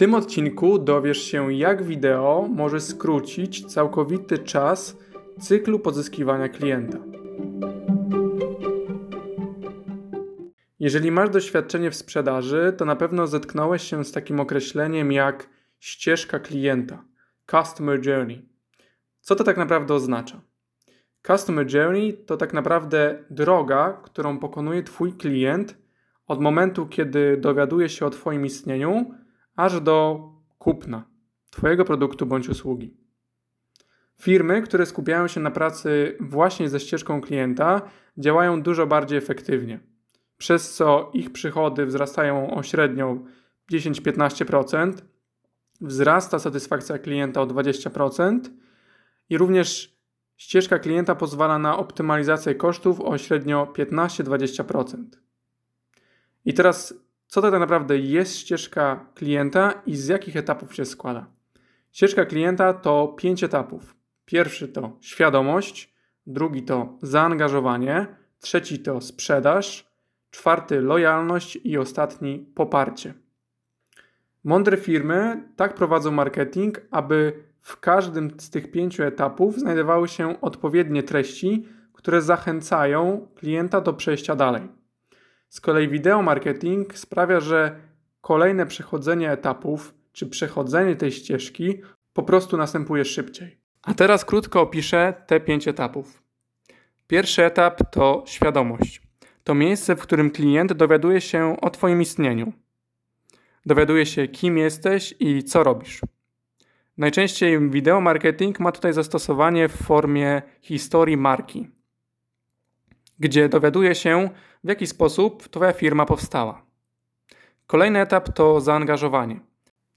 tym odcinku dowiesz się, jak wideo może skrócić całkowity czas cyklu pozyskiwania klienta. Jeżeli masz doświadczenie w sprzedaży, to na pewno zetknąłeś się z takim określeniem jak ścieżka klienta Customer Journey. Co to tak naprawdę oznacza? Customer Journey to tak naprawdę droga, którą pokonuje Twój klient od momentu, kiedy dowiaduje się o Twoim istnieniu, aż do kupna Twojego produktu bądź usługi. Firmy, które skupiają się na pracy właśnie ze ścieżką klienta, działają dużo bardziej efektywnie, przez co ich przychody wzrastają o średnią 10-15%, wzrasta satysfakcja klienta o 20% i również ścieżka klienta pozwala na optymalizację kosztów o średnio 15-20%. I teraz, co to tak naprawdę jest ścieżka klienta i z jakich etapów się składa? Ścieżka klienta to pięć etapów. Pierwszy to świadomość, drugi to zaangażowanie, trzeci to sprzedaż, czwarty lojalność i ostatni poparcie. Mądre firmy tak prowadzą marketing, aby w każdym z tych pięciu etapów znajdowały się odpowiednie treści, które zachęcają klienta do przejścia dalej. Z kolei wideo marketing sprawia, że kolejne przechodzenie etapów czy przechodzenie tej ścieżki po prostu następuje szybciej. A teraz krótko opiszę te pięć etapów. Pierwszy etap to świadomość. To miejsce, w którym klient dowiaduje się o Twoim istnieniu. Dowiaduje się, kim jesteś i co robisz. Najczęściej wideo marketing ma tutaj zastosowanie w formie historii marki, gdzie dowiaduje się, w jaki sposób Twoja firma powstała. Kolejny etap to zaangażowanie.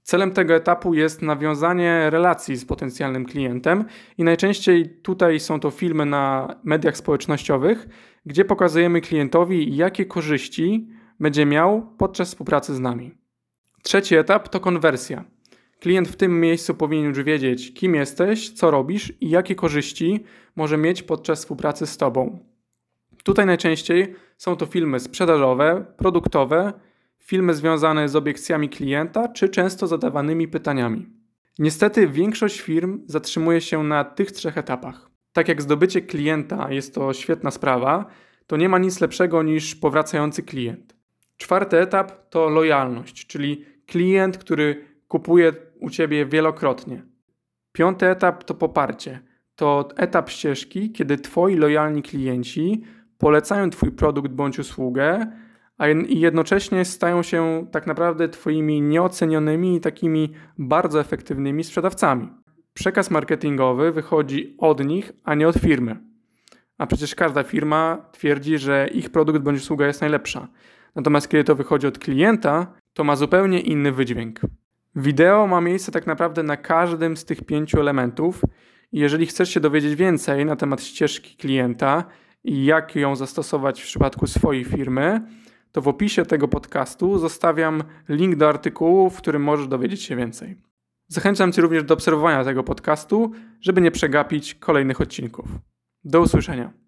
Celem tego etapu jest nawiązanie relacji z potencjalnym klientem i najczęściej tutaj są to filmy na mediach społecznościowych, gdzie pokazujemy klientowi, jakie korzyści będzie miał podczas współpracy z nami. Trzeci etap to konwersja. Klient w tym miejscu powinien już wiedzieć, kim jesteś, co robisz i jakie korzyści może mieć podczas współpracy z Tobą. Tutaj najczęściej są to filmy sprzedażowe, produktowe, filmy związane z obiekcjami klienta czy często zadawanymi pytaniami. Niestety większość firm zatrzymuje się na tych trzech etapach. Tak jak zdobycie klienta jest to świetna sprawa, to nie ma nic lepszego niż powracający klient. Czwarty etap to lojalność, czyli klient, który kupuje u ciebie wielokrotnie. Piąty etap to poparcie. To etap ścieżki, kiedy twoi lojalni klienci polecają twój produkt bądź usługę, a jednocześnie stają się tak naprawdę twoimi nieocenionymi i takimi bardzo efektywnymi sprzedawcami. Przekaz marketingowy wychodzi od nich, a nie od firmy. A przecież każda firma twierdzi, że ich produkt bądź usługa jest najlepsza. Natomiast kiedy to wychodzi od klienta, to ma zupełnie inny wydźwięk. Wideo ma miejsce tak naprawdę na każdym z tych pięciu elementów. Jeżeli chcesz się dowiedzieć więcej na temat ścieżki klienta i jak ją zastosować w przypadku swojej firmy, to w opisie tego podcastu zostawiam link do artykułu, w którym możesz dowiedzieć się więcej. Zachęcam Cię również do obserwowania tego podcastu, żeby nie przegapić kolejnych odcinków. Do usłyszenia.